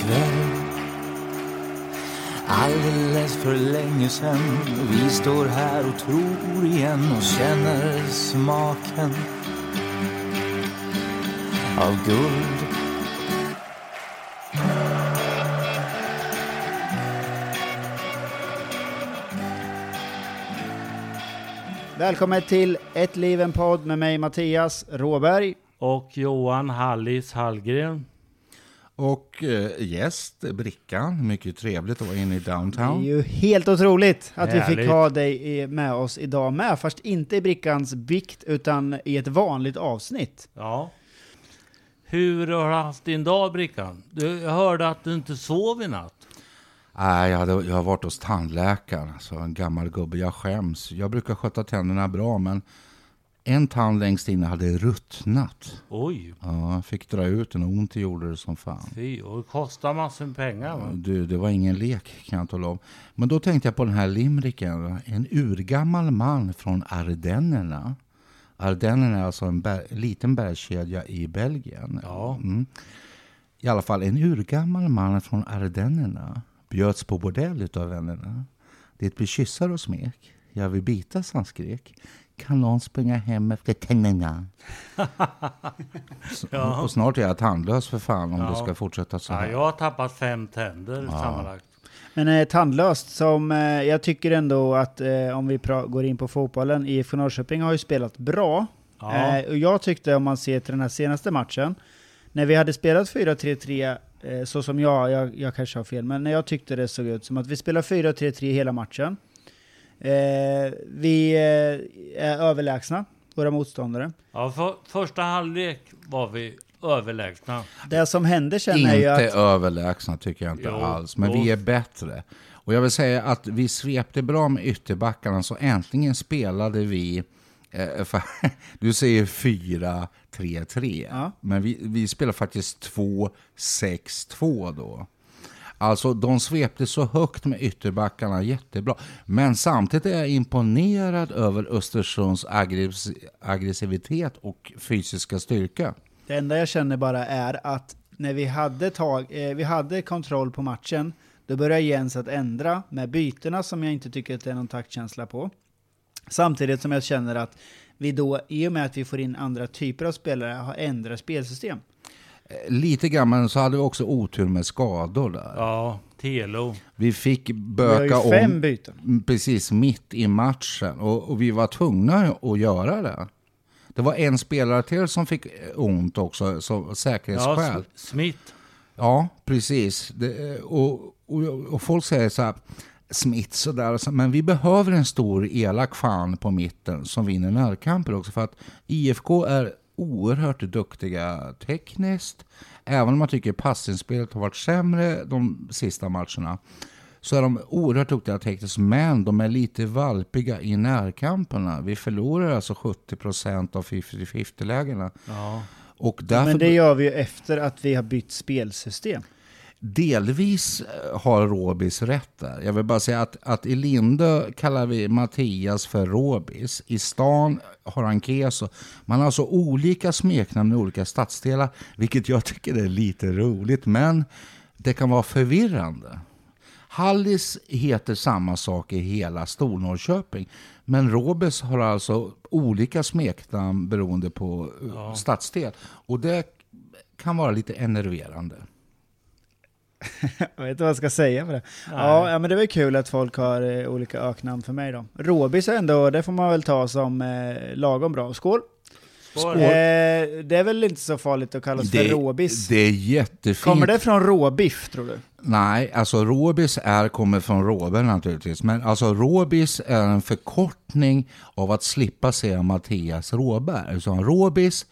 ikväll. Alldeles för länge sen vi står här och tror igen och känner smaken av guld. Välkommen till Ett liv en podd med mig Mattias Råberg. Och Johan Hallis Hallgren. Och eh, gäst, Brickan. Mycket trevligt att vara inne i Det är downtown. ju helt otroligt att vi fick Härligt. ha dig med oss idag med, fast inte i Brickans bikt utan i ett vanligt avsnitt. Ja. Hur har du haft din dag Brickan? Du, jag hörde att du inte sov i natt. Nej, jag, hade, jag har varit hos tandläkaren, så en gammal gubbe. Jag skäms. Jag brukar sköta tänderna bra, men en tand längst inne hade ruttnat. Oj, Ja, jag fick dra ut den och ont gjorde det som fan. fy. Och det kostar massor pengar. Va? Du, det var ingen lek kan jag tala om. Men då tänkte jag på den här limericken. En urgammal man från Ardennerna. Ardennerna är alltså en ber- liten bergskedja i Belgien. Ja. Mm. I alla fall, en urgammal man från Ardennerna bjöds på bordell utav vännerna. Det blir kyssar och smek. Jag vill bitas, han skrek. Kan någon springa hem efter tänderna? Ja. Och snart är jag tandlös för fan om Ja. det ska fortsätta så Ja, här. jag har tappat fem tänder sammanlagt. Men eh, tandlöst som, eh, jag tycker ändå att eh, om vi går in på fotbollen, IFK Norrköping har ju spelat bra. Ja. Eh, och jag tyckte om man ser till den här senaste matchen, när vi hade spelat 4-3-3, eh, så som jag, jag, jag kanske har fel, men när jag tyckte det såg ut som att vi spelar 4-3-3 hela matchen. Eh, vi eh, är överlägsna, våra motståndare. Ja, för, första halvlek var vi överlägsna. Det som hände jag Inte ju att... överlägsna tycker jag inte Jo, alls, men jo. vi är bättre. Och jag vill säga att vi svepte bra med ytterbackarna, så äntligen spelade vi, eh, för, du säger 4-3-3, Ja. men vi, vi spelar faktiskt 2-6-2 då. Alltså de svepte så högt med ytterbackarna, jättebra. Men samtidigt är jag imponerad över Östersunds aggress- aggressivitet och fysiska styrka. Det enda jag känner bara är att när vi hade, tag, eh, vi hade kontroll på matchen, då började Jens att ändra med bytena som jag inte tycker att det är någon taktkänsla på. Samtidigt som jag känner att vi då, i och med att vi får in andra typer av spelare, har ändrat spelsystem. Lite grann, men så hade vi också otur med skador där. Ja, Telo. Vi fick Vi böka ju fem om byten. precis mitt i matchen och, och vi var tvungna att göra det. Det var en spelare till som fick ont också, så Ja, säkerhetsskäl. S- Smith. Ja, precis. Det, och, och, och folk säger så här, Smith sådär, så- men vi behöver en stor elak fan på mitten som vinner närkamper också. För att IFK är oerhört duktiga tekniskt. Även om man tycker passningsspelet har varit sämre de sista matcherna. Så är de oerhört duktiga tekniskt, men de är lite valpiga i närkamperna. Vi förlorar alltså 70% av 50-50-lägena. Ja. Och därför Men det gör vi ju efter att vi har bytt spelsystem. Delvis eh, har Robis rätt där. Jag vill bara säga att, att i Lindö kallar vi Mattias för Robis. I stan har han Keso. Man har alltså olika smeknamn i olika stadsdelar, vilket jag tycker är lite roligt, men det kan vara förvirrande. Hallis heter samma sak i hela Stornorrköping, men Robis har alltså olika smeknamn beroende på ja. stadsdel. Och det kan vara lite enerverande. Jag vet inte vad jag ska säga för det. Ja, ja, men det var kul att folk har eh, olika öknamn för mig då. Robis är ändå, det får man väl ta som eh, lagom bra. Skål! Skål. Eh, det är väl inte så farligt att kallas för råbis? Det är jättefint. Kommer det från råbiff tror du? Nej, alltså robis är, kommer från råber naturligtvis. Men alltså robis är en förkortning av att slippa säga Mattias Råberg. Så robis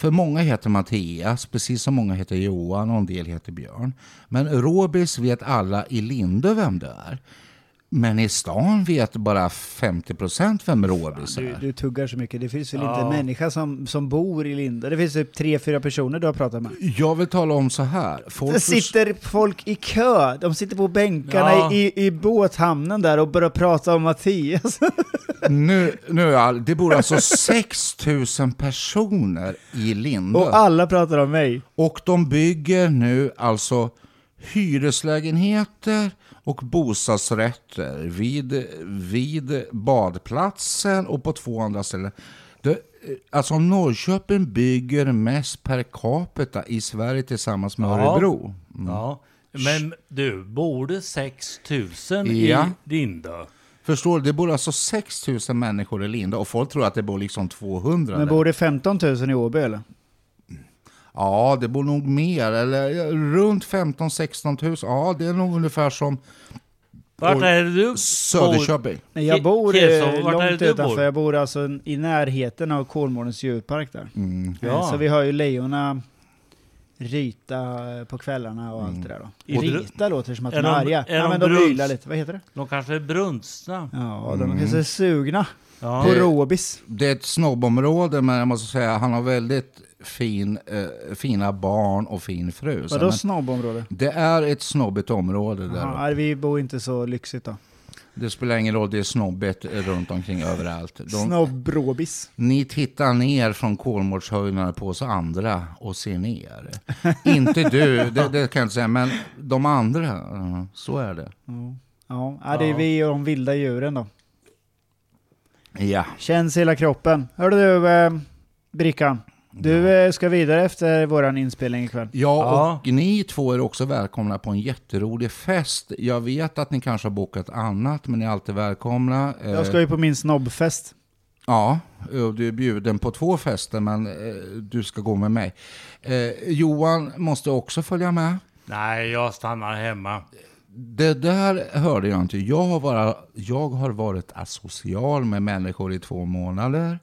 för många heter Mattias, precis som många heter Johan och en del heter Björn. Men Robis vet alla i Lindö vem det är. Men i stan vet bara 50% vem Robis Du, är. du tuggar så mycket. Det finns väl Ja. inte en människa som, som bor i Linde. Det finns typ tre, fyra personer du har pratat med. Jag vill tala om så här. Folk Det sitter folk i kö. De sitter på bänkarna Ja. i, i båthamnen där och börjar prata om Mattias. Nu, nu det bor alltså 6 000 personer i Lindö. Och alla pratar om mig. Och de bygger nu alltså hyreslägenheter och bostadsrätter vid, vid badplatsen och på två andra ställen. Det, alltså Norrköping bygger mest per capita i Sverige tillsammans med Ja. Örebro. Ja. Men du, bor det 6000 Ja. i Lindö? Förstår du? Det bor alltså 6 000 människor i Linda och folk tror att det bor liksom 200. Men bor det 15 000 i Åby eller? Ja, det bor nog mer. Eller runt 15-16 000. Ja, det är nog ungefär som Vart är det du bor? Söderköping. Nej, jag bor Keso, eh, vart det långt utanför. bor? Jag bor alltså i närheten av Kolmårdens djurpark där. Mm. Eh, Ja. Så vi har ju lejonen ryta eh, på kvällarna och allt det där då. Och det- Ryta låter som att är de är arga. är ja, de men de ylar lite. Vad heter det? De kanske är brunstna? Ja, de kanske är sugna Ja. på robis. Det är ett snobbområde, men jag måste säga han har väldigt fin, eh, fina barn och fin fru. Vadå snobbområde? det är ett snobbigt område där. Nej, vi bor inte så lyxigt då. Det spelar ingen roll, det är snobbigt runt omkring överallt. De, Snobbrobis. ni tittar ner från Kolmårdshöjderna på oss andra och ser ner. inte du, det, det kan jag inte säga, men de andra, så är det. Ja, ja, det är Ja. vi och de vilda djuren då. Ja, Känns hela kroppen. Hörde du, eh, Brickan. Du eh, ska vidare efter våran inspelning ikväll. Ja, Ja. och ni två är också välkomna på en jätterolig fest. Jag vet att ni kanske har bokat annat, men ni är alltid välkomna. Eh, Jag ska ju på min snobbfest. Ja, och du är bjuden på två fester, men eh, du ska gå med mig. Johan måste också följa med. Nej, jag stannar hemma. Det där hörde jag inte. Jag har, bara, jag har varit asocial med människor i två månader.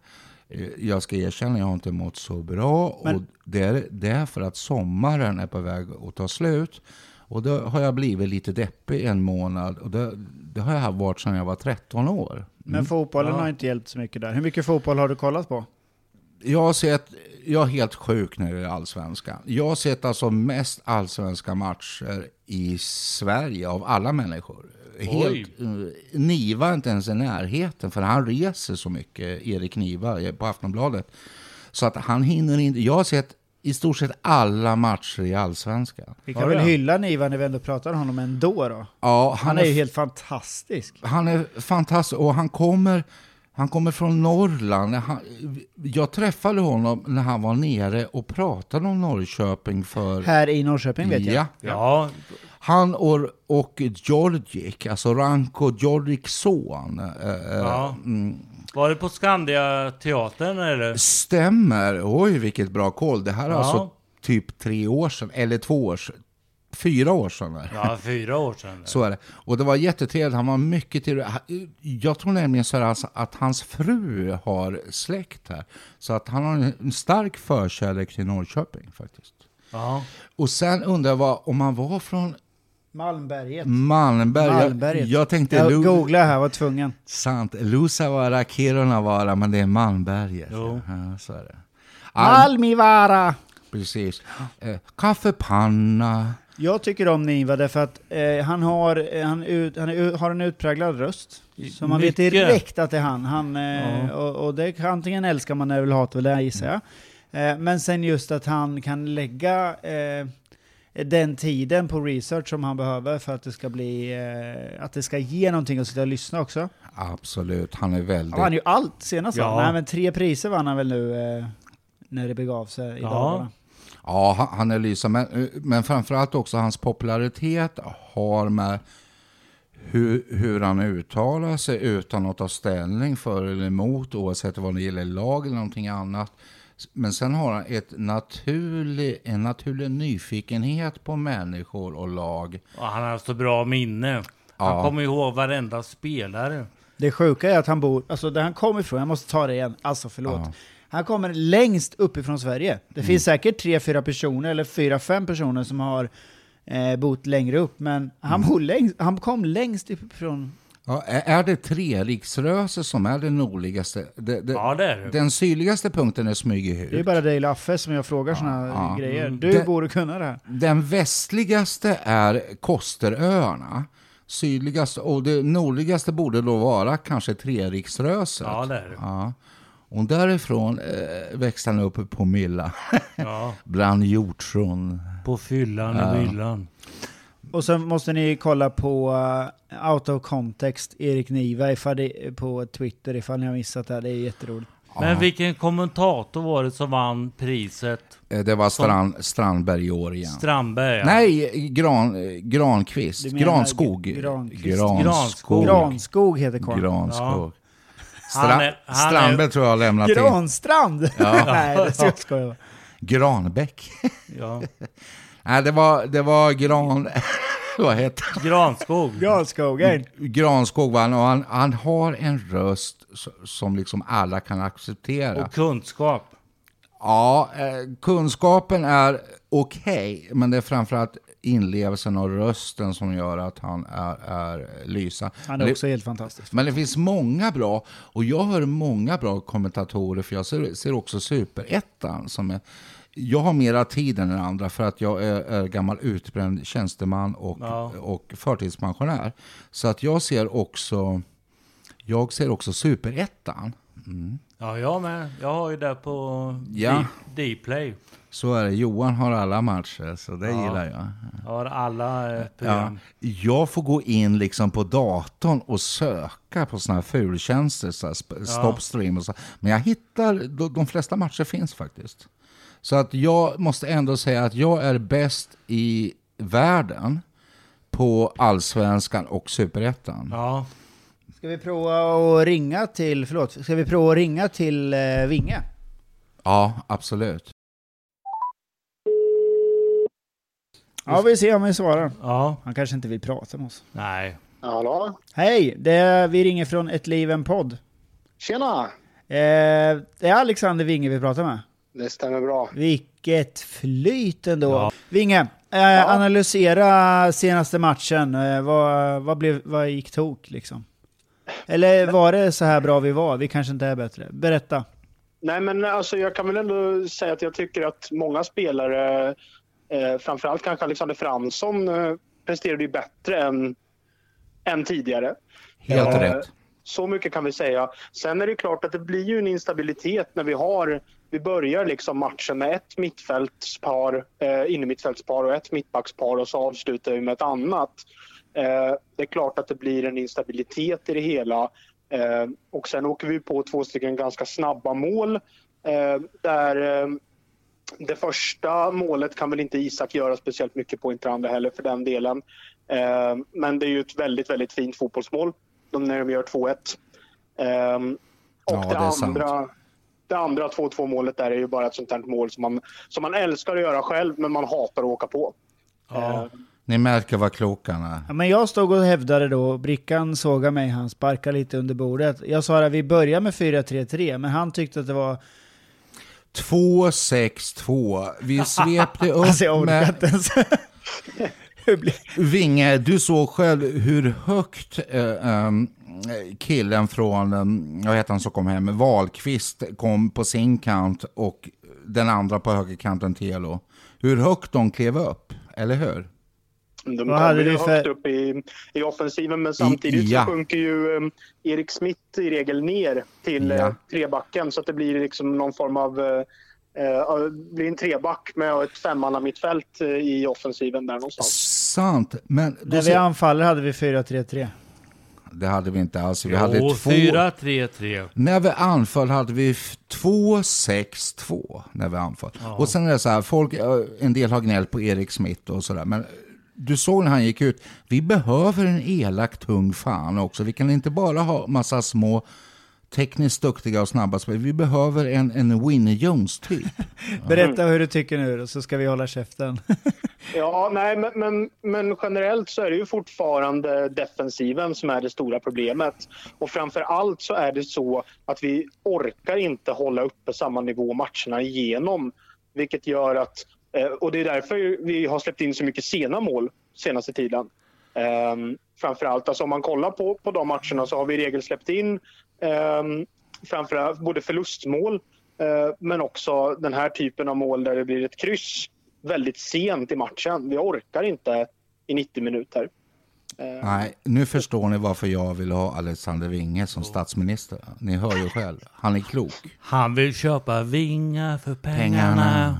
Eh, Jag ska erkänna, jag har inte mått så bra. Och Men- det, är, det är för att sommaren är på väg att ta slut. Och då har jag blivit lite deppig en månad. Och det, det har jag varit sedan jag var 13 år. Men fotbollen Ja. har inte hjälpt så mycket där. Hur mycket fotboll har du kollat på? Jag har sett, jag är helt sjuk när det är allsvenskan. Jag har sett alltså mest allsvenska matcher i Sverige av alla människor. Helt, eh, Niva är inte ens i närheten för han reser så mycket, Erik Niva eh, på Aftonbladet. Så att han hinner inte, jag har sett i stort sett alla matcher i allsvenskan. Vi Har kan väl hylla Niva när vi ändå pratar om honom ändå då. Ja, Han är ju helt fantastisk. Han är fantastisk och han kommer, han kommer från Norrland. Han, jag träffade honom när han var nere och pratade om Norrköping för... Här i Norrköping vet jag. Ja, Ja, han och, och Georgik, alltså Ranko Georgiks son. eh, eh, Ja. mm, var det på Skandia-teatern eller? stämmer. Oj, vilket bra koll. Det här är Ja. alltså typ tre år sedan, eller två år sedan. Fyra år sedan. är det. Ja, fyra år sedan. Så är det. Och det var jättetrevligt. Han var mycket trevlig. Jag tror nämligen så här alltså att hans fru har släkt här. Så att han har en stark förkärlek till Norrköping faktiskt. Ja. Och sen undrar jag vad, om han var från Malmberget. Malmberg. Malmberget. Jag, jag tänkte Jag Lu- googlade här, var tvungen. Sant. Lusavuara, Kirunavaara, men det är Malmberget. Jo. Ja, så är det. Ja, Malmivara! precis. Eh, kaffepanna. Jag tycker om Niva därför att eh, han, har, eh, han, ut, han är, har en utpräglad röst. Så man vet Mycket. direkt att det är han. han eh, Ja. och, och det kan, antingen älskar man eller vill hata väl det gissar jag. Eh, men sen just att han kan lägga eh, den tiden på research som han behöver för att det ska bli, eh, att det ska ge någonting att sitta och lyssna också. Absolut, han är väldigt... Han vann ju allt senast? Ja. Nej men tre priser vann han väl nu eh, när det begav sig i Ja. dagarna. Ja, han- han är lysande. Men, men framförallt också hans popularitet har med hur, hur han uttalar sig utan att ta ställning för eller emot, oavsett vad det gäller lag eller någonting annat. Men sen har han ett naturlig, en naturlig nyfikenhet på människor och lag. Och han har så bra minne. Han Ja. kommer ihåg varenda spelare. Det sjuka är att han bor, alltså där han kommer ifrån, jag måste ta det igen, alltså förlåt. Ja. Han kommer längst uppifrån Sverige. Det finns säkert tre, fyra personer, eller fyra, fem personer som har eh, bott längre upp, men han, bor längst, han kom längst ifrån Ja, är det Treriksröse som är den nordligaste? Det, det, Ja, det är det. Den sydligaste punkten är Smygehuk. Det är bara dig Laffe som jag frågar såna ja. grejer. Mm. Du Det- borde kunna det här. Den västligaste är Kosteröarna. Sydligaste och det nordligaste borde då vara kanske Treriksröset. Ja, det är det. Ja. Och därifrån eh, växte han upp på Mylla, Ja, bland hjortron. på fyllan och myllan. Och så måste ni kolla på uh, Out of Context, Erik Niva ifall det, på Twitter ifall ni har missat det. här. Det är jätteroligt. Men vilken kommentator var det som vann priset? Eh, Det var Strand, Strandberg i år igen. Strandberg? ja. Nej, gran, Granqvist. Granskog. G- Granqvist. Granskog. Granskog heter karln. Granskog. Han Stra- är- han är- Strandberg tror jag har lämnat in. Granstrand! Nej, det ska jag skoja. Granbäck. Ja. Nej, det var, det var Gran... Vad heter han? Granskog. Granskogen. Granskog va? och han, han har en röst som liksom alla kan acceptera. Och kunskap. Ja, eh, kunskapen är okej, men det är framförallt inlevelsen och rösten som gör att han är, är lysande. Han är det- också helt fantastisk. Men det finns många bra, och jag hör många bra kommentatorer, för jag ser, ser också Superettan som är jag har mera tid än den andra för att jag är, är gammal utbränd tjänsteman och, Ja. och förtidspensionär. Så att jag ser också, jag ser också Superettan. Ja, jag med. Jag har ju det på Ja. Dplay. Så är det. Johan har alla matcher, så det Ja. gillar jag. Jag har alla eh, Ja, program. jag får gå in liksom på datorn och söka på såna här fultjänster, så här sp- stopstream och så. Men jag hittar, de, de flesta matcher finns faktiskt. Så att jag måste ändå säga att jag är bäst i världen på allsvenskan och superettan. Ja. Ska vi prova att ringa till, förlåt, ska vi prova att ringa till eh, Vinge? Ja, absolut. Ja, vi ser om vi svarar. Ja. Han kanske inte vill prata med oss. Nej. Hallå? Hej, det är, vi ringer från Ett Liv En Podd. Tjena! Eh, det är Alexander Vinge vi pratar med. Det stämmer bra. Vilket flyt ändå. Ja. Vinge, eh, analysera senaste matchen. Eh, vad, vad, blev, vad gick tok liksom? Eller var det så här bra vi var? Vi kanske inte är bättre. Berätta. Nej, men alltså, jag kan väl ändå säga att jag tycker att många spelare, eh, framförallt kanske Alexander Fransson, eh, presterade ju bättre än, än tidigare. Helt Ja. rätt. Så mycket kan vi säga. Sen är det klart att det blir ju en instabilitet när vi har vi börjar liksom matchen med ett mittfältspar, eh, innermittfältspar och ett mittbackspar och så avslutar vi med ett annat. Eh, det är klart att det blir en instabilitet i det hela. Eh, och sen åker vi på två stycken ganska snabba mål. Eh, där eh, det första målet kan väl inte Isak göra speciellt mycket på, inte andra heller för den delen. Eh, men det är ju ett väldigt, väldigt fint fotbollsmål när de gör 2-1. Eh, och Ja, det, det är sant. Det andra 2-2 målet där är ju bara ett sånt här mål som man, som man älskar att göra själv men man hatar att åka på. Ja. Eh, Ni märker vad klok han är. Ja, men jag stod och hävdade då, Brickan sågade mig, han sparkade lite under bordet. Jag sa att vi börjar med 4-3-3, men han tyckte att det var... 2-6-2. Vi svepte upp Alltså jag med... Vinge, du såg själv hur högt eh, ehm, killen från, um, vad heter han som kom hem, Wahlqvist kom på sin kant och den andra på högerkanten Telo. Hur högt de klev upp, eller hur? De kommer hade ju för- högt upp i, i offensiven men samtidigt ja. så sjunker ju um, Erik Smith i regel ner till Ja. uh, trebacken så att det blir liksom någon form av uh, uh, blir en treback med ett femmanna mittfält i offensiven där någonstans. Sant, men När vi ser, anfaller hade vi 4-3-3. Det hade vi inte alls. Vi hade Jo, två, 4-3-3. när vi anföll hade vi f- 2-6-2 när vi anföll. Och sen är det så här, folk, en del har gnällt på Erik Smith och sådär, men du såg när han gick ut, vi behöver en elak tung fan också. Vi kan inte bara ha massa små tekniskt duktiga och snabba spelare. Vi behöver en, en Winnie Jones-typ. Berätta hur du tycker nu så ska vi hålla käften. Ja, nej, men, men, men generellt så är det ju fortfarande defensiven som är det stora problemet. Och framför allt så är det så att vi orkar inte hålla uppe samma nivå matcherna igenom. Vilket gör att, eh, och det är därför vi har släppt in så mycket sena mål senaste tiden. Um, framförallt, alltså om man kollar på, på de matcherna så har vi i regel släppt in framförallt både förlustmål uh, men också den här typen av mål där det blir ett kryss väldigt sent i matchen. Vi orkar inte i 90 minuter. Uh, Nej, nu förstår ni varför jag vill ha Alexander Winge som statsminister. Ni hör ju själv, han är klok. Han vill köpa vingar för pengarna. Pengarna.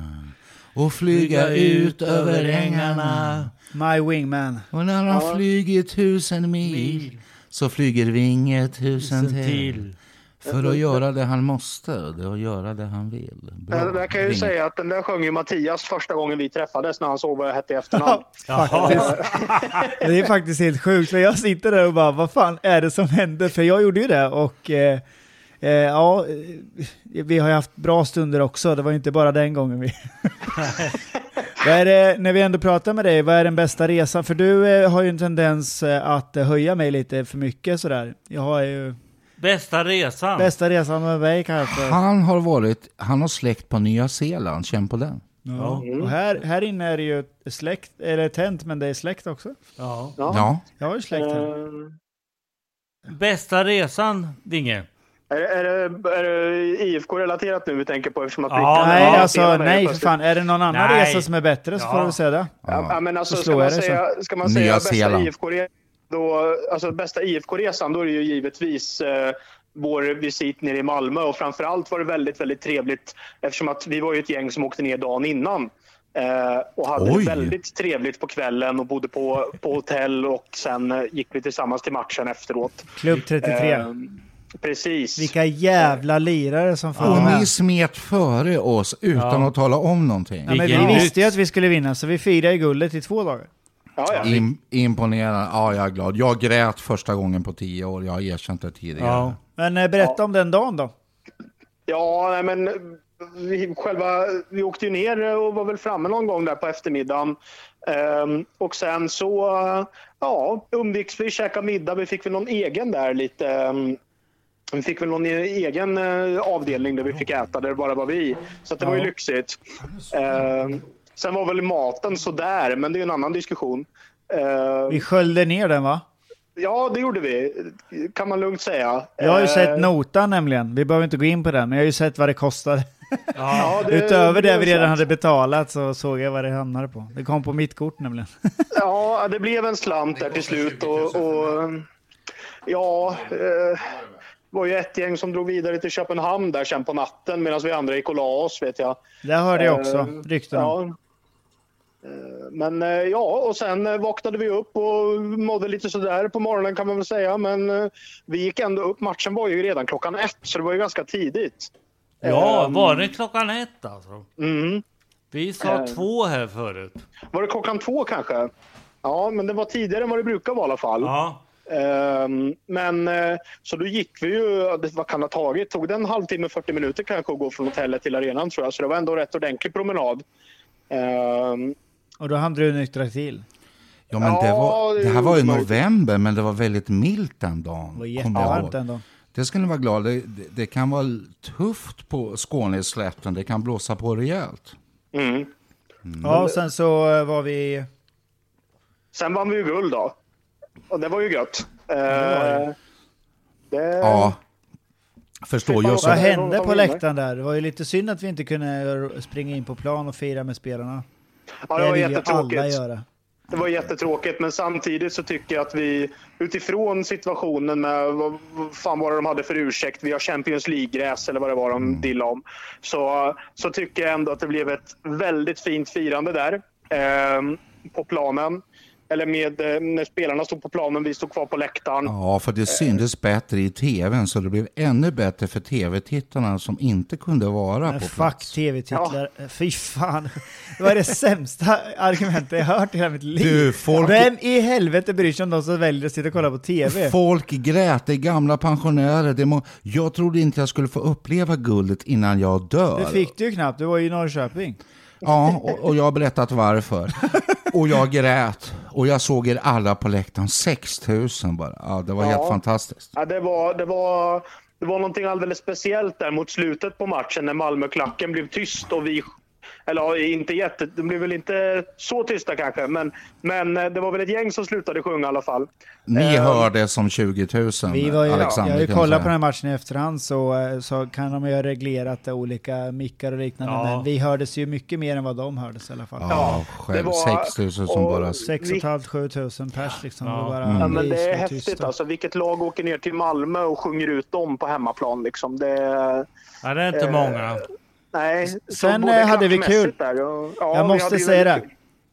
Och flyga ut över ängarna. My wingman. Och när han ja. flyger tusen mil så flyger Vinge tusen till. till. För att göra det han måste, det att göra det han vill. Bra. Där kan jag ju säga att den där sjöng ju Mattias första gången vi träffades när han såg vad jag hette i efternamn. det är faktiskt helt sjukt, för jag sitter där och bara, vad fan är det som händer? För jag gjorde ju det och eh, eh, ja, vi har ju haft bra stunder också, det var inte bara den gången vi... Vad är det, när vi ändå pratar med dig, vad är den bästa resan? För du eh, har ju en tendens eh, att höja mig lite för mycket sådär. Jag har ju... Bästa resan? Bästa resan med mig kanske. Han har varit, han har släkt på Nya Zeeland, känn på den. Ja. Mm. Och här, här inne är det ju släkt, eller tänt, men det är släkt också. Ja. ja. Jag har ju släkt här. Bästa resan, Vinge? Är, är, det, är det IFK-relaterat nu vi tänker på? Eftersom att ja, nej, alltså, nej för fan. Är det någon annan nej. resa som är bättre så ja. får du säga det. Ja. ja men alltså, ska man, säga, ska man säga bästa IFK-resan, då, alltså bästa IFK-resan, då är det ju givetvis eh, vår visit nere i Malmö och framförallt var det väldigt, väldigt trevligt eftersom att vi var ju ett gäng som åkte ner dagen innan. Eh, och hade Oj. väldigt trevligt på kvällen och bodde på, på hotell och sen eh, gick vi tillsammans till matchen efteråt. Klubb 33. Precis. Vilka jävla lirare som med. Och ni smet före oss utan ja. att tala om någonting. Ja, men vi visste ju att vi skulle vinna, så vi firade guldet i två dagar. Ja, ja. Im imponerande. Ja, jag är glad. Jag grät första gången på tio år. Jag har erkänt det tidigare. Ja. Men eh, berätta om den dagen då. Ja, nej, men vi, själva, vi åkte ju ner och var väl framme någon gång där på eftermiddagen. Um, och sen så ja, umgicks vi, käkade middag. Vi fick väl någon egen där lite um, vi fick väl någon egen eh, avdelning där vi fick äta, där det bara var vi. Så det var ju lyxigt. Eh, sen var väl maten sådär, men det är en annan diskussion. Eh, vi sköljde ner den va? Ja, det gjorde vi. Kan man lugnt säga. Jag har ju sett eh, notan nämligen. Vi behöver inte gå in på den, men jag har ju sett vad det kostade. Ja, det, Utöver det, det vi redan hade betalat så såg jag vad det hamnade på. Det kom på mitt kort nämligen. ja, det blev en slant där till slut. och, och ja... Eh, var ju ett gäng som drog vidare till Köpenhamn där sen på natten medan vi andra gick och la oss vet jag. Det hörde jag också, uh, rykten ja. Eh, men uh, ja, och sen vaknade vi upp och mådde lite sådär på morgonen kan man väl säga. Men vi gick ändå upp. Matchen var ju redan klockan ett, så det var ju ganska tidigt. Ja, um, var det klockan ett alltså? Mm. Vi sa uh, två här förut. Var det klockan två kanske? Ja, men det var tidigare än vad det brukar vara i alla fall. Ja. Ehm, men eh, så då gick vi ju, vad kan det ha tagit? Tog det en halvtimme, 40 minuter kanske att gå från hotellet till arenan tror jag. Så det var ändå rätt ordentlig promenad. Ehm, och då hann du nyktra till? Ja, men det, var, det här var i november, men det var väldigt milt den dagen. Det var jättevarmt den dagen. Det ska ni vara glada. Det, det, det, kan vara tufft på Skåneslätten. Det kan blåsa på rejält. Mm. Mm. Ja, och sen så eh, var vi... Sen vann vi ju guld då. Och det var ju gött. Uh, det... Ja. Förstår jag. Vad hände på läktaren där? Det var ju lite synd att vi inte kunde springa in på plan och fira med spelarna. Ja, det, var jättetråkigt. Alla göra. Det var jättetråkigt, men samtidigt så tycker jag att vi utifrån situationen med vad fan var det de hade för ursäkt, vi har Champions League-gräs eller vad det var de mm. dillade om. Så, så tycker jag ändå att det blev ett väldigt fint firande där eh, på planen. Eller med eh, när spelarna stod på planen, vi stod kvar på läktaren. Ja, för det syntes bättre i tvn så det blev ännu bättre för tv-tittarna som inte kunde vara Men på fuck plats. tv-titlar. Fy fan. Det var det sämsta argumentet jag hört i hela mitt liv. Du, folk- Vem i helvete bryr sig om de som väljer att sitta och kolla på tv? Folk grät, det är gamla pensionärer. Det må... Jag trodde inte jag skulle få uppleva guldet innan jag dör. Det fick du ju knappt, du var ju i Norrköping. Ja, och, och jag har berättat varför. Och jag grät. Och jag såg er alla på läktaren. 6000 bara. Ja, det var Ja. helt fantastiskt. Ja, det, var, det, var, det var någonting alldeles speciellt där mot slutet på matchen när Malmöklacken blev tyst och vi eller ja, inte jätte, de blev väl inte så tysta kanske, men, men eh, det var väl ett gäng som slutade sjunga i alla fall. Ni Eh, hörde som 20 000, Vi var ju, Alexander. jag har kollat på den här matchen i efterhand så, eh, så kan de ju ha reglerat olika mickar och liknande, Ja. men vi hördes ju mycket mer än vad de hördes i alla fall. Ja, Ja, själv det var- 6 000 som och- bara... 6 500 tusen pers liksom. Ja. Bara Mm. Ja, men det är häftigt tysta. alltså. Vilket lag åker ner till Malmö och sjunger ut dem på hemmaplan liksom. Det, Ja, det är inte Eh, många. Nej. Så Sen, eh, hade vi kul. Där och, ja, Jag vi måste säga det. kul.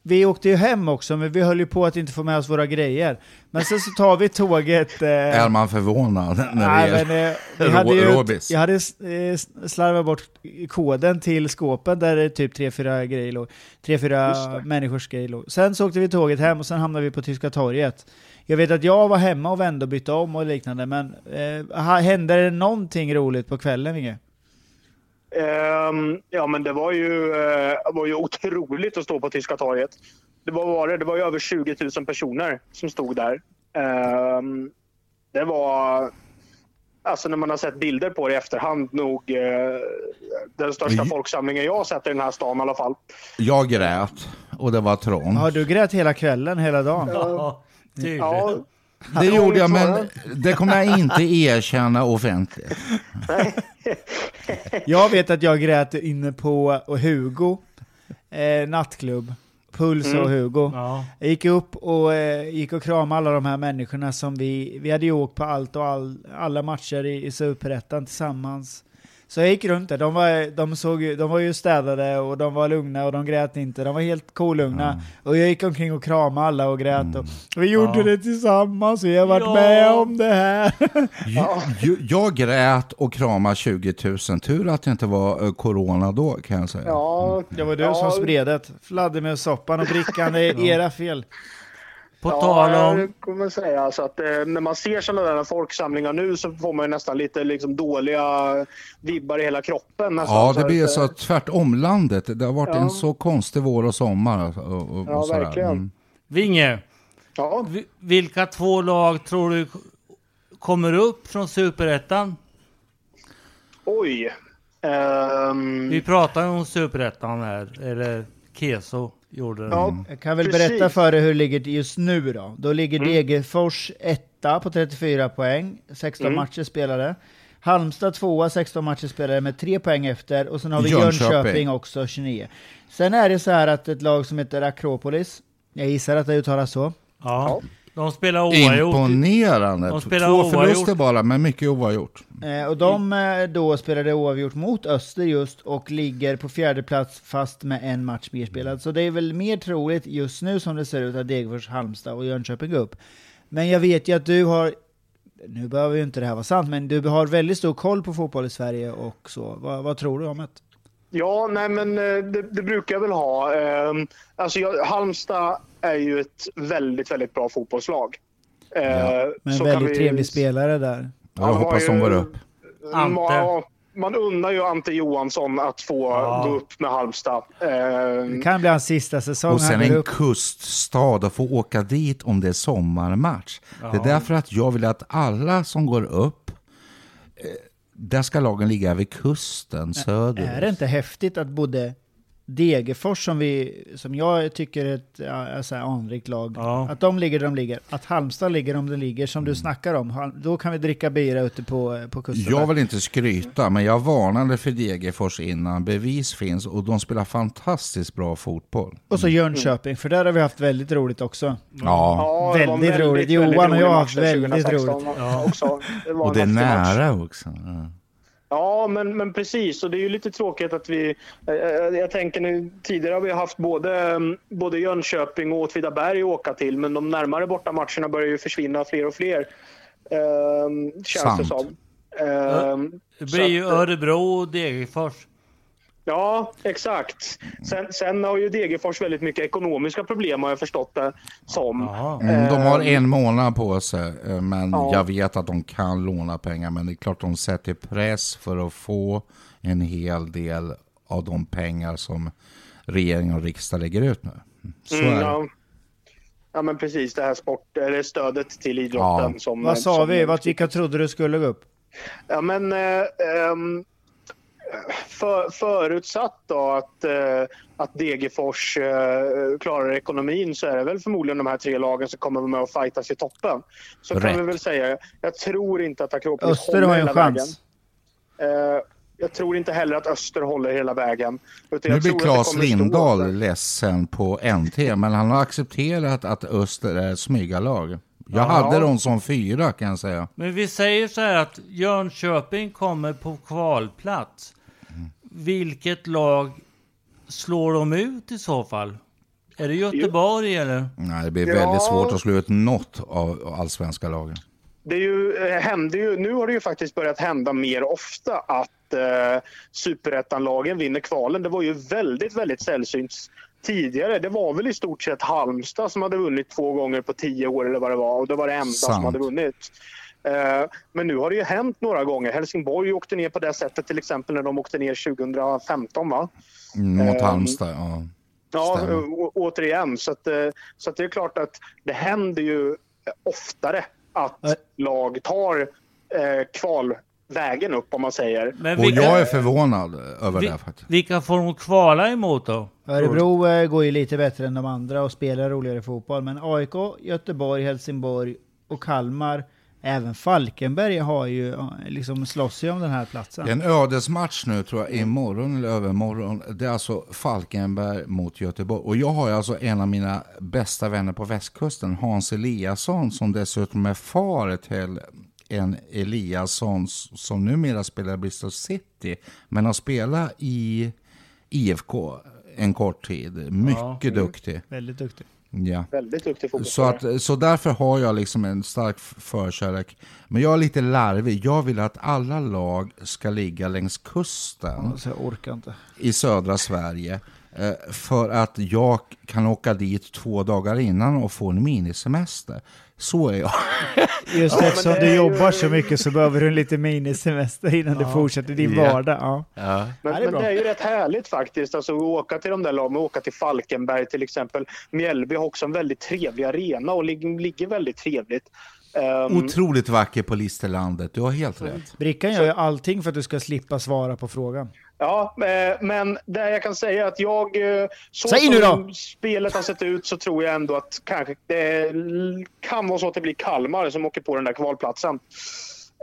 Vi åkte ju hem också, men vi höll ju på att inte få med oss våra grejer. Men sen så tar vi tåget... Eh, Är man förvånad när Nej, det men, är... eh, vi hade ju, Robis. jag hade eh, slarvat bort koden till skåpen där det typ tre fyra grejer låg. Tre, fyra Just det. människors grejer låg. Sen så åkte vi tåget hem och sen hamnade vi på Tyska torget. Jag vet att jag var hemma och vände och bytte om och liknande, men eh, hände det någonting roligt på kvällen, Inge? Ehm, ja, men det var ju, eh, var ju otroligt att stå på Tyska torget. Det var, var det, det var ju över 20 000 personer som stod där. Ehm, det var, alltså när man har sett bilder på det i efterhand, nog eh, den största Oj. folksamlingen jag har sett i den här stan i alla fall. Jag grät och det var trångt. Har du grät hela kvällen, hela dagen? Ja, tydligt. Ja, Det gjorde jag, men det kommer jag inte erkänna offentligt. Jag vet att jag grät inne på och Hugo, eh, nattklubb, Puls Mm. och Hugo. Ja. Jag gick upp och eh, gick och kramade alla de här människorna som vi, vi hade ju åkt på allt och all, alla matcher i, i Superettan tillsammans. Så jag gick runt där, de var, de, såg, ju- de var ju städade och de var lugna och de grät inte, de var helt kolugna. Och jag gick omkring och kramade alla och grät. Och, vi gjorde Ja. det tillsammans, vi har varit Ja. med om det här. Jag, jag- jag grät och kramade 20 000. Tur att det inte var eh, corona då kan jag säga. ja, Det var du ja, som spred det. Fladdermössoppan och brickan, det är era fel. På Ja, tal om... kommer man säga. Alltså att, eh, när man ser sådana där folksamlingar nu så får man ju nästan lite liksom, dåliga vibbar i hela kroppen. Nästan. Ja, det att, blir eh, så tvärtom landet. Det har varit Ja. en så konstig vår och sommar. Och, och, Ja, och verkligen. Mm. Vinge, Ja, vi- vilka två lag tror du kommer upp från Superettan? oj. Ehm, Vi pratar ju om Superettan här, eller Keso gjorde ja, Jag kan väl Precis. berätta för dig hur det ligger just nu då. Då ligger Mm. Degerfors etta på 34 poäng, 16 Mm. matcher spelade. Halmstad tvåa, 16 matcher spelade med 3 poäng efter. Och sen har vi Jönköping. Jönköping, också, 29. Sen är det så här att ett lag som heter Akropolis, jag gissar att det uttalas så. Ja. De spelar oavgjort. Imponerande. De spelar Två oavgjort. förluster bara, men mycket oavgjort. Eh, och de eh, då spelade oavgjort mot Öster just och ligger på fjärde plats fast med en match mer spelad. Så det är väl mer troligt just nu som det ser ut att Degerfors, Halmstad och Jönköping går upp. Men jag vet ju att du har, nu behöver ju inte det här vara sant, men du har väldigt stor koll på fotboll i Sverige och så. Vad, vad tror du om det? Ja nej men eh, det, det brukar jag väl ha. Ehm, alltså jag, Halmstad är ju ett väldigt, väldigt bra fotbollslag. Ja, Men en så väldigt vi- trevlig spelare där. Ja, jag hoppas de går upp. Ante. Ja, man unnar ju Ante Johansson att få Ja. gå upp med Halmstad. Ehm, Det kan bli hans sista säsong. Och sen en upp. kuststad och få åka dit om det är sommarmatch. Det är därför att jag vill att alla som går upp, där ska lagen ligga vid kusten söderut. Är det inte häftigt att både Degerfors, som, vi, som jag tycker är ett ja, alltså, anrikt lag, Ja. att de ligger där de ligger. Att Halmstad ligger om de ligger, som Mm. du snackar om. Då kan vi dricka bira ute på, på kusten. Jag vill inte skryta, men jag varnade för Degerfors innan. Bevis finns och de spelar fantastiskt bra fotboll. Och så Jönköping, för där har vi haft väldigt roligt också. Ja, ja, en Väldigt roligt. Johan och jag har haft väldigt 2016 roligt. Också. Det var och det är nära också. Ja. Ja, men, men precis. Och det är ju lite tråkigt att vi... eh, eh, Jag tänker nu, tidigare har vi haft både, mm, både Jönköping och Åtvidaberg att åka till, men de närmare bortamatcherna börjar ju försvinna fler och fler. Eh, känns det Sant. som. Eh, Det blir ju eh, Örebro och Degerfors. Ja, exakt. Sen, sen har ju Degerfors väldigt mycket ekonomiska problem har jag förstått det som. Mm, de har en månad på sig, eh, men Ja. jag vet att de kan låna pengar. Men det är klart de sätter press för att få en hel del av de pengar som regering och riksdag lägger ut nu. Så Mm, ja. ja, men precis. Det här sport, eller stödet till idrotten. Ja. Som, Vad sa som, vi? Vad, vilka trodde du skulle gå upp? Ja, men eh, ehm, för, förutsatt då att, eh, att Degerfors eh, klarar ekonomin så är det väl förmodligen de här tre lagen som kommer vara med och fightas i toppen. Så Rätt. kan vi väl säga. Jag tror inte att Akropolis Öster håller har en hela chans. vägen. Eh, jag tror inte heller att Öster håller hela vägen. Utan Nu jag blir Claes Lindahl ledsen på NT, men han har accepterat att Öster är ett smygarlag. Jag Ja. hade dem som fyra kan jag säga. Men vi säger så här att Jönköping kommer på kvalplats. Vilket lag slår de ut i så fall? Är det Göteborg eller? Nej, det blir Ja. väldigt svårt att slå ut något av allsvenska lagen. Det är ju, eh, händer ju, nu har det ju faktiskt börjat hända mer ofta att eh, superettanlagen vinner kvalen. Det var ju väldigt, väldigt sällsynt tidigare. Det var väl i stort sett Halmstad som hade vunnit två gånger på tio år eller vad det var. Och det var det enda som Sant. hade vunnit. Eh, men nu har det ju hänt några gånger. Helsingborg åkte ner på det sättet till exempel när de åkte ner 2015 va? Mm, Mot Ehm, Halmstad, ja. Ja, Stämmer. å- återigen. Så, att, eh, så att det är klart att det händer ju oftare att lag tar eh, kvalvägen upp om man säger. Men Och vilka, jag är förvånad över vi, det faktiskt. vilka får de kvala emot då? Örebro eh, går ju lite bättre än de andra och spelar roligare fotboll. Men AIK, Göteborg, Helsingborg och Kalmar, även Falkenberg har ju ja, liksom slåss ju om den här platsen. Det är en ödesmatch nu tror jag, imorgon eller övermorgon. Det är alltså Falkenberg mot Göteborg. Och jag har ju alltså en av mina bästa vänner på västkusten, Hans Eliasson, som dessutom är far till en Eliasson som numera spelar i Bristol City, men har spelat i IFK en kort tid. Mycket duktig. Väldigt duktig. Ja. Väldigt duktig Så, fotbollsspelare. att, så därför har jag liksom en stark förkärlek. Men jag är lite larvig. Jag vill att alla lag ska ligga längs kusten Så jag orkar inte. i södra Sverige. Eh, För att jag kan åka dit två dagar innan och få en minisemester. Så är jag. Just men eftersom du ju- jobbar så mycket så behöver du en lite minisemester innan du fortsätter din Ja. vardag. Ja. Men, Ja, det är men det är ju rätt härligt faktiskt. Alltså, att åka till de där lagen, åka till Falkenberg till exempel. Mjällby har också en väldigt trevlig arena och ligger, ligger väldigt trevligt. Ehm, Otroligt vacker på Listerlandet. Du har helt rätt. Brickan gör ju allting för att du ska slippa svara på frågan. Ja, eh, men det jag kan säga är att jag... eh, Så Säg som nu då! spelet har sett ut så tror jag ändå att kanske det kan vara så att det blir Kalmar som åker på den där kvalplatsen.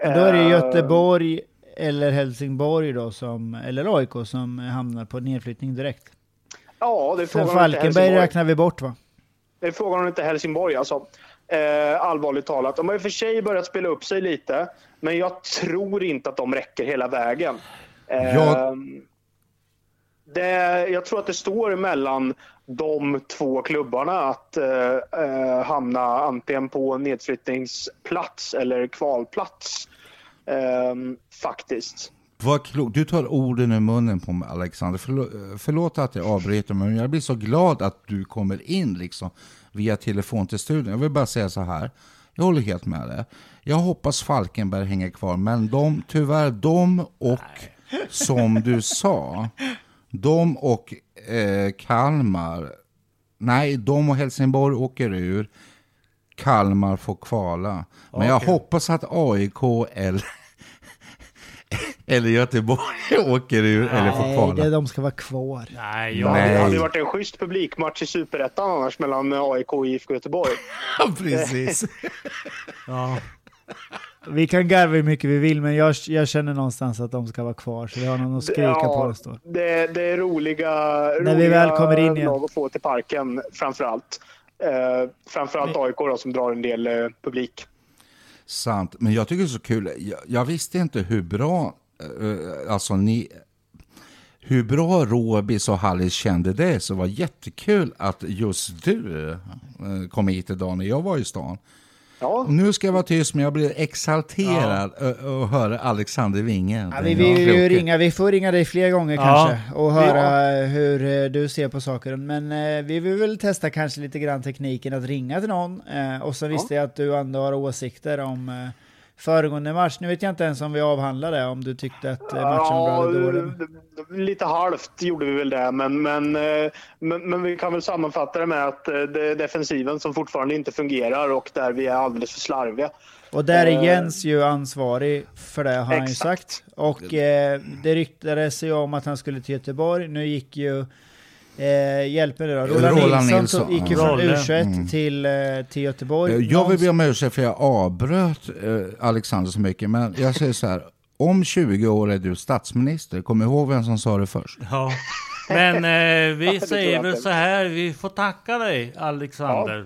Men då är det Eh, Göteborg eller Helsingborg då, som, eller AIK som hamnar på nedflyttning direkt. Ja, det är frågan inte Falkenberg Helsingborg. räknar vi bort va? Det är frågan om inte Helsingborg alltså. Eh, allvarligt talat. De har i och för sig börjat spela upp sig lite, men jag tror inte att de räcker hela vägen. Eh, Ja. det, jag tror att det står mellan de två klubbarna att eh, eh, hamna antingen på nedflyttningsplats eller kvalplats. Eh, faktiskt. Vad. Du tar orden ur munnen på mig Alexander. Förlåt, förlåt att jag avbryter men jag blir så glad att du kommer in liksom via telefon till studion. Jag vill bara säga så här. Jag håller helt med dig. Jag hoppas Falkenberg hänger kvar men de, tyvärr de och som du sa, de och eh, Kalmar, nej de och Helsingborg åker ur. Kalmar får kvala. Men jag hoppas att AIK eller eller Göteborg åker ur eller får Nej, kvala. det, de ska vara kvar. Nej, Ja, jag, det Nej. hade varit en schysst publikmatch i Superettan annars mellan AIK och IFK Göteborg. Precis. ja. Vi kan garva hur mycket vi vill, men jag, jag känner någonstans att de ska vara kvar, så vi har någon att skrika Ja, på det står. Det, det är roliga, När vi väl kommer in igen. lag att få till parken framförallt. Eh, framförallt AIK då, som drar en del eh, publik. Sant, men jag tycker det är så kul. Jag, jag visste inte hur bra eh, alltså ni, hur bra Råbis och Hallis kände det, så var jättekul att just du eh, kom hit idag när jag var i stan. Ja, Och nu ska jag vara tyst, men jag blir exalterad ja. att höra Alexander Winge. Ja, vi vill ju ringa, vi får ringa dig fler gånger Ja. kanske och höra hur eh, du ser på saker. Men eh, vi vill väl testa kanske lite grann tekniken att ringa till någon. Eh, och så visste jag att du ändå har åsikter om eh, föregående match. Nu vet jag inte ens om vi avhandlade det, om du tyckte att eh, matchen var bra eller dålig. lite halvt gjorde vi väl det, men, men, eh, men, men vi kan väl sammanfatta det med att eh, det är defensiven som fortfarande inte fungerar och där vi är alldeles för slarviga. Och där är Jens ju ansvarig för det har han ju sagt. Och eh, det ryktades ju om att han skulle till Göteborg. Nu gick ju, eh, hjälp mig nu då, Roland, Roland Nilsson, Nilsson, tog- gick ju ja. från Rolle. U21 Mm. till, eh, till Göteborg. Eh, Jag vill be om ursäkt för jag avbröt eh, Alexander så mycket, men jag säger så här. Om 20 år är du statsminister, kom ihåg vem som sa det först. Ja. Men eh, vi säger väl så här, vi får tacka dig Alexander.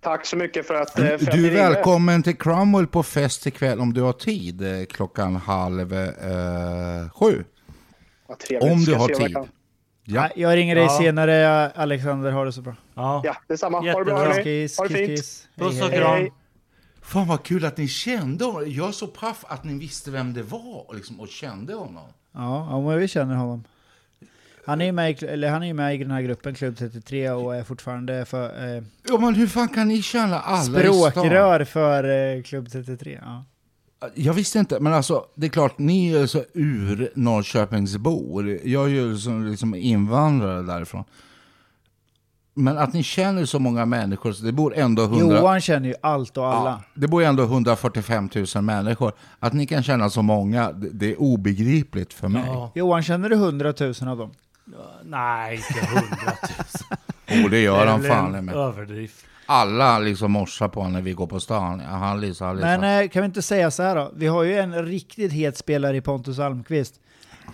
Tack så mycket för att, eh, för att Du är ringde. välkommen till Cromwell på fest ikväll om du har tid, klockan halv eh, sju. Om du har tid. Ja. Nej, Jag ringer dig Ja. senare Alexander, ha det så bra. Ja. Ja, detsamma. Ha det Jättebra. bra hörni. Kiss, Ha det kiss, fint. kiss. Puss och kram. Fan vad kul att ni kände honom. Jag är så paff att ni visste vem det var liksom, och kände honom. Ja, ja, men vi känner honom. Han är ju med, i- eller han är med i den här gruppen, Klubb 33, och är fortfarande för, eh, Ja men hur fan kan ni känna alla språkrör för eh, Klubb 33. Ja. Jag visste inte, men alltså det är klart, ni är så ur Norrköpingsbor. Jag är ju som liksom invandrare därifrån. Men att ni känner så många människor, så det bor ändå 100... Johan känner ju allt och alla. Ja, det bor ju ändå 145 000 människor. Att ni kan känna så många, det, det är obegripligt för mig. Ja. Johan, känner du 100 000 av dem? Nej, inte hundratusen. Och det gör han fan med. Överdrift. Alla liksom morsar på honom när vi går på stan. Han liksom, han liksom. Men eh, kan vi inte säga så här då? Vi har ju en riktigt het spelare i Pontus Almqvist.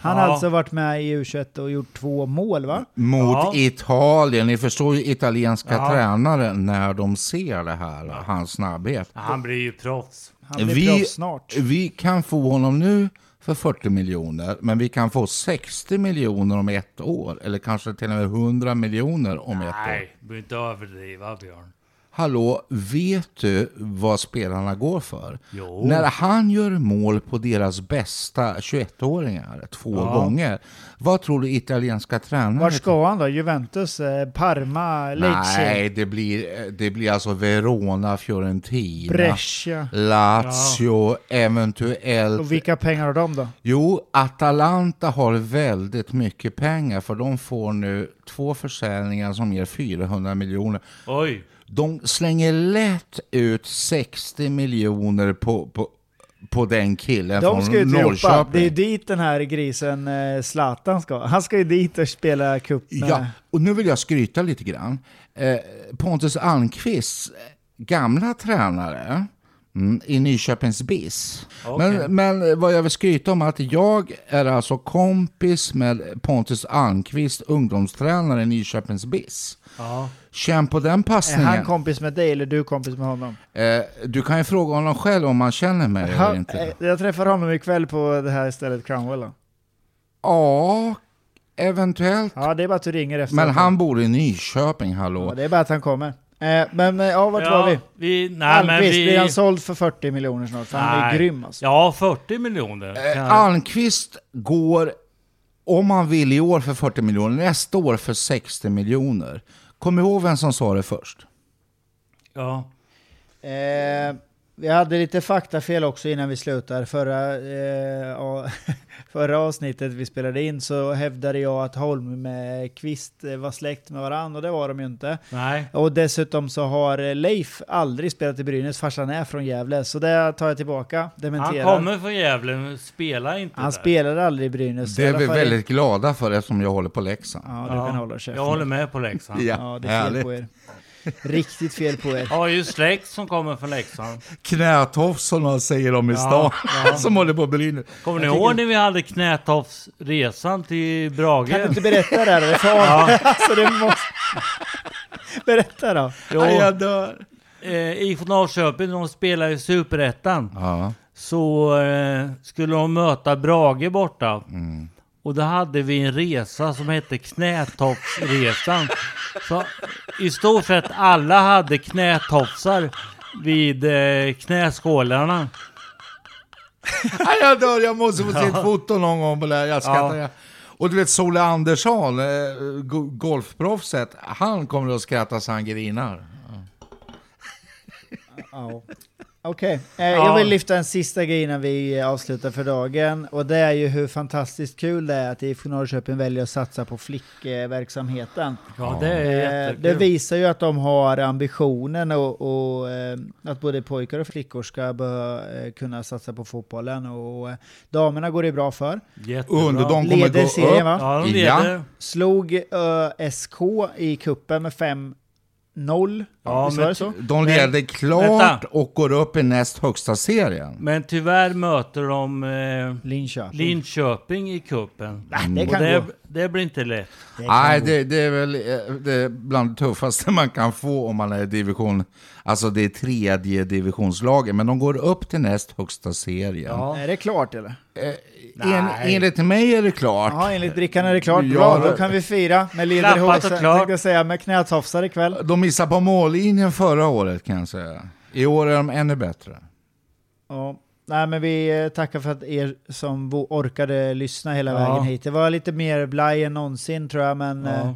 Han har Ja. alltså varit med i U21 och gjort två mål va? Mot Ja. Italien. Ni förstår ju italienska Ja. tränare när de ser det här, hans snabbhet. Han blir ju proffs. Han blir Vi- proffs snart. Vi kan få honom nu för 40 miljoner, men vi kan få 60 miljoner om ett år. Eller kanske till och med 100 miljoner om ett år. Nej, du behöver inte överdriva Björn. Hallå, vet du vad spelarna går för? Jo. När han gör mål på deras bästa 21-åringar två Ja. gånger, vad tror du italienska tränare... Vart ska han då? Juventus? Eh, Parma? Lecce? Nej, det blir, det blir alltså Verona, Fiorentina, Brescia? Lazio, eventuellt... Och vilka pengar har de då? Jo, Atalanta har väldigt mycket pengar för de får nu två försäljningar som ger 400 miljoner. Oj. De slänger lätt ut 60 miljoner på, på, på den killen De från. Norrköping. Det är dit den här grisen eh, Zlatan ska. Han ska ju dit och spela cup med... Ja, och nu vill jag skryta lite grann. Eh, Pontus Almqvist, eh, gamla tränare mm, i Nyköpings BIS. Okej. Men, men vad jag vill skryta om är att jag är alltså kompis med Pontus Almqvist, ungdomstränare i Nyköpings BIS. Ja. Känn på den Är passningen. han kompis med dig eller du kompis med honom? eh, du kan ju fråga honom själv om han känner mig eller Han, inte. eh, jag träffar honom ikväll på det här stället Cromwell då. Ja, eventuellt. Ja, det är bara att du ringer efter. Men han bor i Nyköping, hallå. Ja, det är bara att han kommer. Eh, men eh, ja, vart var vi? vi nej, men Almqvist, vi... blir han såld för 40 miljoner snart? För han är grym alltså. Ja, 40 miljoner. Eh, Almqvist går, om han vill i år för 40 miljoner, nästa år för 60 miljoner. Kom ihåg vem som sa det först. Ja. Eh, vi hade lite faktafel också innan vi slutar. Förra, eh, ja, förra avsnittet vi spelade in så hävdade jag att Holm med Kvist eh, var släkt med varandra och det var de ju inte. Nej. Och dessutom så har eh, Leif aldrig spelat i Brynäs, farsan är från Gävle. Så det tar jag tillbaka, Han dementerar. kommer från Gävle, men spelar inte Han där. spelade aldrig i Brynäs. Det är vi väldigt glada för eftersom jag håller på Leksand. Ja, du kan hålla käften. Jag håller med på Leksand. Ja, det är fel härligt. på er. Riktigt fel på er. Har ju släkt som kommer från Leksand. Knätofsarna säger de i Ja, stan, ja. som håller på Brynäs. Kommer ni ihåg tycker- när vi hade Knätofsresan till Kan Brage? du inte berätta det här? Det fan. alltså, du måste... Berätta då. Jo, Aj, jag dör. eh, IFK Norrköping, de spelar i Superettan. Ja. så eh, skulle de möta Brage borta. Mm. Och då hade vi en resa som hette Knätofsresan. Så i stort sett alla hade knätofsar vid eh, knäskålarna. Jag dör, jag måste få se ett foto någon gång på det här. Jag skrattar. Ja. Och du vet Solle Andersson, eh, go- golfproffset, han kommer att skratta så han grinar. Ja. Okej, eh, jag vill lyfta en sista grej innan vi avslutar för dagen. Och det är ju hur fantastiskt kul det är att IFK Norrköping väljer att satsa på flickverksamheten. Ja, det är Eh, jättekul. Det visar ju att de har ambitionen och, och eh, att både pojkar och flickor ska eh, kunna satsa på fotbollen. Och eh, damerna går det bra för. Jättebra. Under de kommer Leder gå serien upp. va? Ja, de Ja. leder. Slog ÖSK i kuppen med 5-0. Ja, Visst men var det så? De Men- leder klart vänta. och går upp i näst högsta serien. Men tyvärr möter de eh, Linköping. Linköping i kuppen. Nej, det Och kan det, gå. Det blir inte lätt. Det Nej, det, det är väl eh, det är bland det tuffaste man kan få om man är i division. Alltså det är tredje divisionslaget, men de går upp till näst högsta serien. Ja. Är det klart eller? En, enligt mig är det klart. Ja, enligt brickan är det klart. Ja, Bra, det- då kan vi fira med tänkte jag säga, med knätofsar ikväll. De missade på mållinjen förra året kan jag säga. I år är de ännu bättre. Ja. Nej, men vi eh, tackar för att er som orkade lyssna hela Ja. vägen hit. Det var lite mer blaj än någonsin tror jag, men, Ja.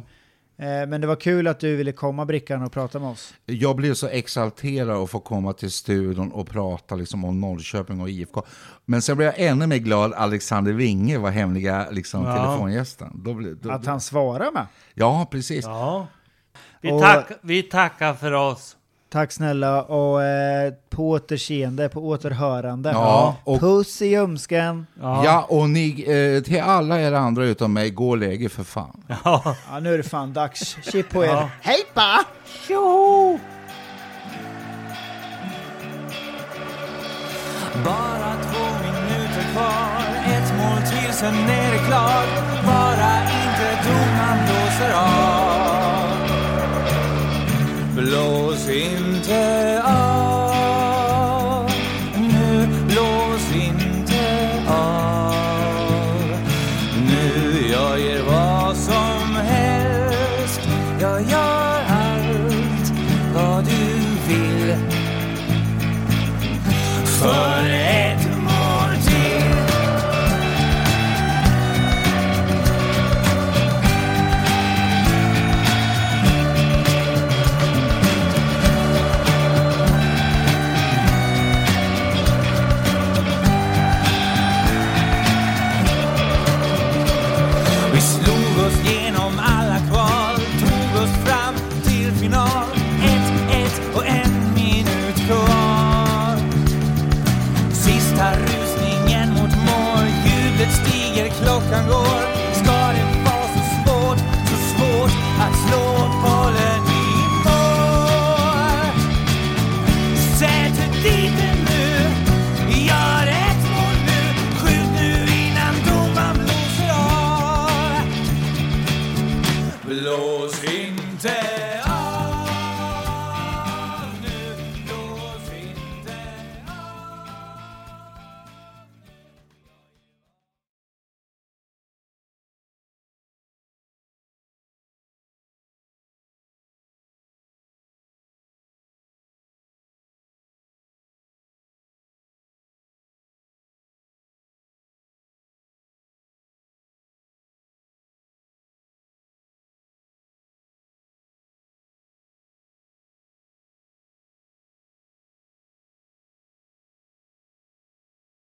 eh, eh, men det var kul att du ville komma Brickan och prata med oss. Jag blev så exalterad att få komma till studion och prata liksom om Norrköping och IFK. Men sen blev jag ännu mer glad att Alexander Winge var hemliga liksom, Ja. telefongästen. Då blev, då, Att han svarar med. Ja, precis. Ja. Vi, Och- tack, vi tackar för oss. Tack snälla och eh, på återseende, på återhörande. Ja, och- Puss i ljumsken. Ja. Ja, och ni, eh, till alla er andra utom mig, gå och lägg er för fan. Ja. Ja, nu är det fan dags. Chip på er. Ja. Hej pa! Bara två minuter kvar, ett mål till sen är det klart. Bara inte domaren blåser av. bloß hinterher. We slow